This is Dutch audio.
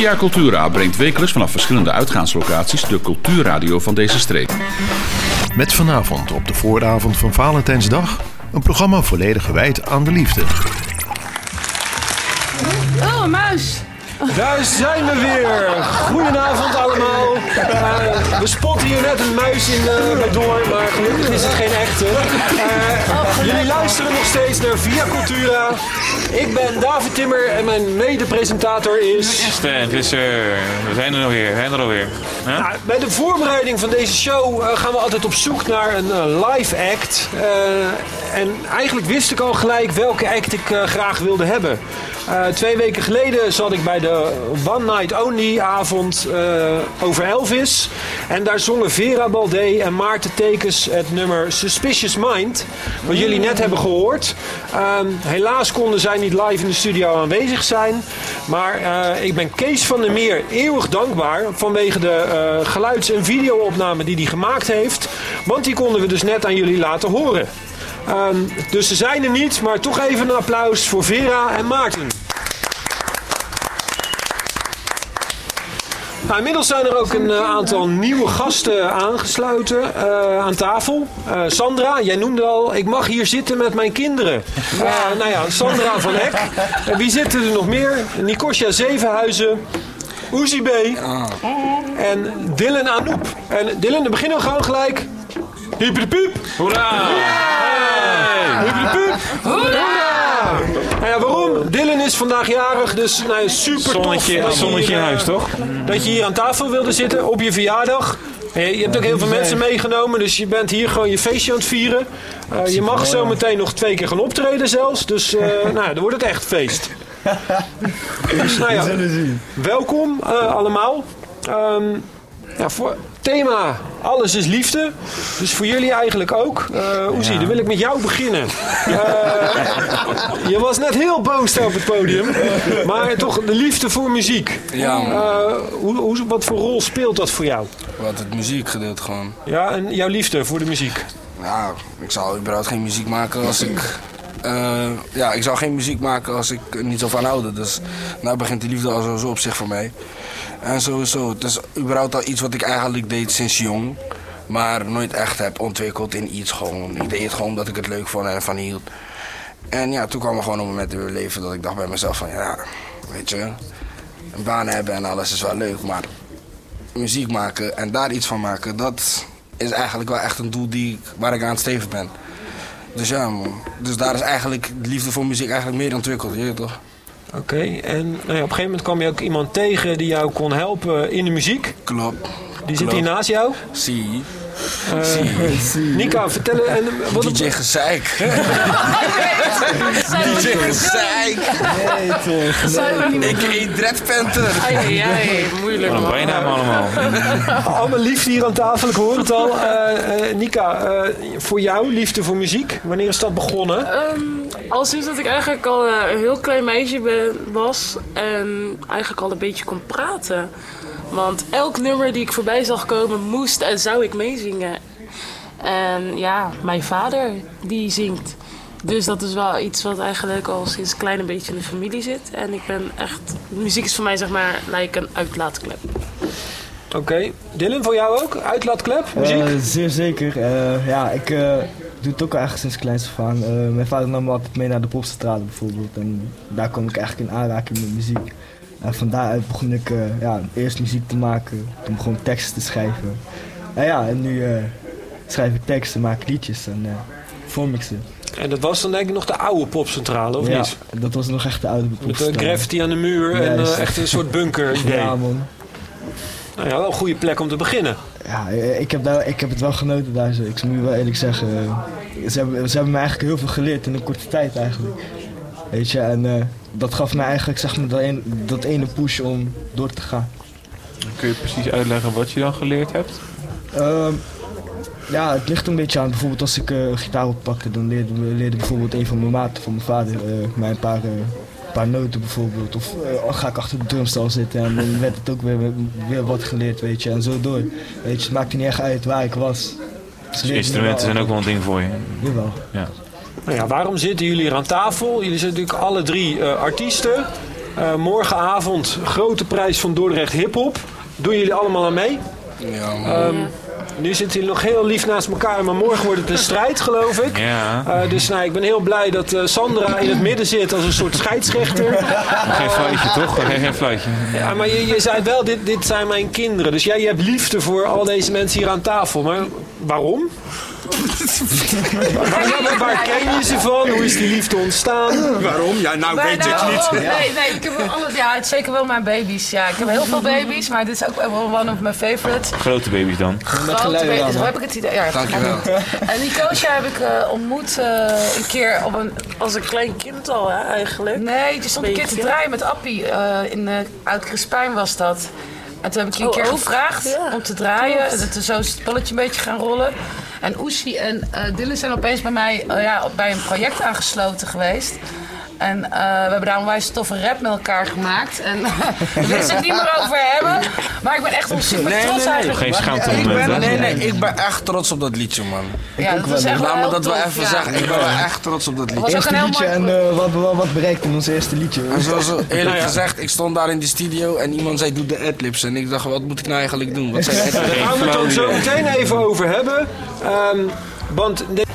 Via Cultura brengt wekelijks vanaf verschillende uitgaanslocaties de cultuurradio van deze streek. Met vanavond op de vooravond van Valentijnsdag een programma volledig gewijd aan de liefde. Oh, een muis. Daar zijn we weer. Goedenavond allemaal. Eh, we spotten hier net een muis in uh, bij door, maar gelukkig is het geen echte. Eh, jullie luisteren nog steeds naar Via Cultura. Ik ben David Timmer en mijn mede-presentator is... Stan Visser. We zijn er nog weer. We zijn er alweer. Nou, bij de voorbereiding van deze show gaan we altijd op zoek naar een live act. en eigenlijk wist ik al gelijk welke act ik graag wilde hebben. Twee weken geleden zat ik bij de One Night Only avond uh, over Elvis. En daar zongen Vera Baldé en Maarten Tekens het nummer Suspicious Mind. Wat jullie net hebben gehoord. Um, helaas konden zij niet live in de studio aanwezig zijn. Maar uh, ik ben Kees van der Meer eeuwig dankbaar vanwege de geluids- en videoopname die hij gemaakt heeft. Want die konden we dus net aan jullie laten horen. Um, dus ze zijn er niet, maar toch even een applaus voor Vera en Maarten. Nou, inmiddels zijn er ook een uh, aantal nieuwe gasten aangesloten uh, aan tafel. Uh, Sandra, jij noemde al, ik mag hier zitten met mijn kinderen. nou ja, Sandra van Eck. wie zitten er nog meer? Nikosja Zevenhuizen. Uzi B. En Dylan Anoep. En Dylan, dan beginnen we gewoon gelijk. Hyperpiep. Hoera! Hoera! Nou ja, waarom? Dylan is vandaag jarig, dus nou, super zonnetje, tof. Zonnetje in huis, toch? Dat je hier aan tafel wilde zitten op je verjaardag. Je hebt ook heel veel mensen meegenomen, dus je bent hier gewoon je feestje aan het vieren. Uh, je mag zo meteen nog twee keer gaan optreden zelfs, dus uh, nou, dan wordt het echt feest. dus nou ja, welkom uh, allemaal. Um, ja, voor, thema Alles is liefde. Dus voor jullie eigenlijk ook. Uh, Oezie, ja. dan wil ik met jou beginnen. Uh, je was net heel boos op het podium. Maar toch de liefde voor muziek. Ja, uh, hoe, hoe, wat voor rol speelt dat voor jou? Wat het muziekgedeelte gewoon. Ja, en jouw liefde voor de muziek? Nou, ik zou überhaupt geen muziek maken als ik... Uh, ja, ik zou geen muziek maken als ik niet zo van houden. Dus nou begint die liefde al sowieso op zich voor mij. En sowieso, het is überhaupt al iets wat ik eigenlijk deed sinds jong. Maar nooit echt heb ontwikkeld in iets gewoon. Ik deed het gewoon omdat ik het leuk vond en ervan hield. En ja, toen kwam er gewoon een moment in mijn leven dat ik dacht bij mezelf van ja, weet je, een baan hebben en alles is wel leuk, maar muziek maken en daar iets van maken, dat is eigenlijk wel echt een doel die, waar ik aan het streven ben. Dus ja, man. Dus daar is eigenlijk de liefde voor muziek eigenlijk meer ontwikkeld, je toch? Oké, okay. en nou ja, op een gegeven moment kwam je ook iemand tegen die jou kon helpen in de muziek. Klopt. Die zit hier naast jou. Zie. Uh, Nika, vertel en wat DJ Gezeik. DJ Gezeik. Nee, toch. Ik eet Dread Panther. Ai, ai, moeilijk man. bijnaam allemaal. Allemaal lief hier aan tafel, ik hoor het al. Uh, uh, Nika, voor jou, liefde voor muziek, wanneer is dat begonnen? Um, al sinds dat ik eigenlijk al een heel klein meisje ben, was en eigenlijk al een beetje kon praten. Want elk nummer die ik voorbij zag komen, moest en zou ik meezingen. En ja, mijn vader, die zingt. Dus dat is wel iets wat eigenlijk al sinds klein een beetje in de familie zit. En ik ben echt... Muziek is voor mij zeg maar like een uitlaatklep. Oké. Okay. Dylan, voor jou ook? Uitlaatklep? Muziek? Uh, zeer zeker. Uh, ja, ik uh, doe het ook eigenlijk sinds kleins af aan. mijn vader nam me altijd mee naar de popstraten bijvoorbeeld. En daar kwam ik eigenlijk in aanraking met muziek. En van daaruit begon ik uh, ja, eerst muziek te maken, toen begon ik teksten te schrijven. En ja, en nu uh, schrijf ik teksten, maak liedjes en vorm ik ze. En dat was dan denk ik nog de oude popcentrale, of ja, niet? dat was nog echt de oude popcentrale. Met graffiti aan de muur en echt een soort bunker idee. Ja, man. Nou ja, wel een goede plek om te beginnen. Ja, ik heb, daar, ik heb het wel genoten daar. Ik moet je wel eerlijk zeggen. Ze hebben, ze hebben me eigenlijk heel veel geleerd in een korte tijd eigenlijk. Weet je, en uh, dat gaf me eigenlijk zeg maar, dat, een, dat ene push om door te gaan. Kun je precies uitleggen wat je dan geleerd hebt? Uh, ja, het ligt een beetje aan. Bijvoorbeeld als ik uh, gitaar oppakte, dan leerde, leerde bijvoorbeeld een van mijn maten van mijn vader uh, mij een paar, paar noten bijvoorbeeld. Of ga ik achter de drumstal zitten en dan werd het ook weer, weer wat geleerd, weet je. En zo door. Weet je, het maakte niet echt uit waar ik was. Dus instrumenten zijn ook wel een ding voor je? Jawel. Ja. Nou ja, waarom zitten jullie hier aan tafel? Jullie zijn natuurlijk alle drie uh, artiesten. Eh, morgenavond, grote prijs van Dordrecht Hip Hop. Doen jullie allemaal aan mee? Ja, man. Nu zitten jullie nog heel lief naast elkaar, maar morgen wordt het een strijd, geloof ik. Ja. Eh, dus nou, ik ben heel blij dat eh, Sandra in het midden zit als een soort scheidsrechter. Geen fluitje, toch? Geen, geen fluitje. Ja, maar je, je zei wel, dit, dit zijn mijn kinderen. Dus jij je hebt liefde voor al deze mensen hier aan tafel. Maar waarom? waar, waar ken je ze van? Hoe is die liefde ontstaan? Waarom? Ja, nou Maar weet ik niet. oh, Nee, nee, ik heb wel alle, ja, het zeker wel mijn baby's. Ja, ik heb heel veel baby's, maar dit is ook wel one of my favorites. Grote baby's dan. Grote dan, zo heb ik het idee. Ja, Dankjewel. En die coach heb ik eh, ontmoet eh, een keer op een... Als een klein kind al, hè, eigenlijk. Nee, die stond een keer te draaien met Appie. eh, in uh, Oud Crispijn was dat. En toen heb ik je een Oh, keer ook? gevraagd Ja, om te draaien. klopt. En toen zo is het balletje een beetje gaan rollen. En Oeshi en eh Dylan zijn opeens bij mij ja, bij een project aangesloten geweest. En eh, we hebben daar een onwijs toffe rap met elkaar gemaakt. En daar wil ik het niet meer over hebben. Maar ik ben echt super Nee, trots nee, nee. eigenlijk. Geen schaamte Ik ben, nee, nee, ik ben echt trots op dat liedje, man. Ja, dat was echt Laat wel me dat wel even ja. zeggen. Ik ben wel echt trots op dat liedje. Eerste liedje en eh, wel wat bereikt in ons eerste liedje. En zoals eerlijk gezegd, ik stond daar in de studio en iemand zei doe de adlibs. En ik dacht, wat moet ik nou eigenlijk doen? Wat zijn? Daar gaan we het ook zo meteen even over hebben. Ehm, want de-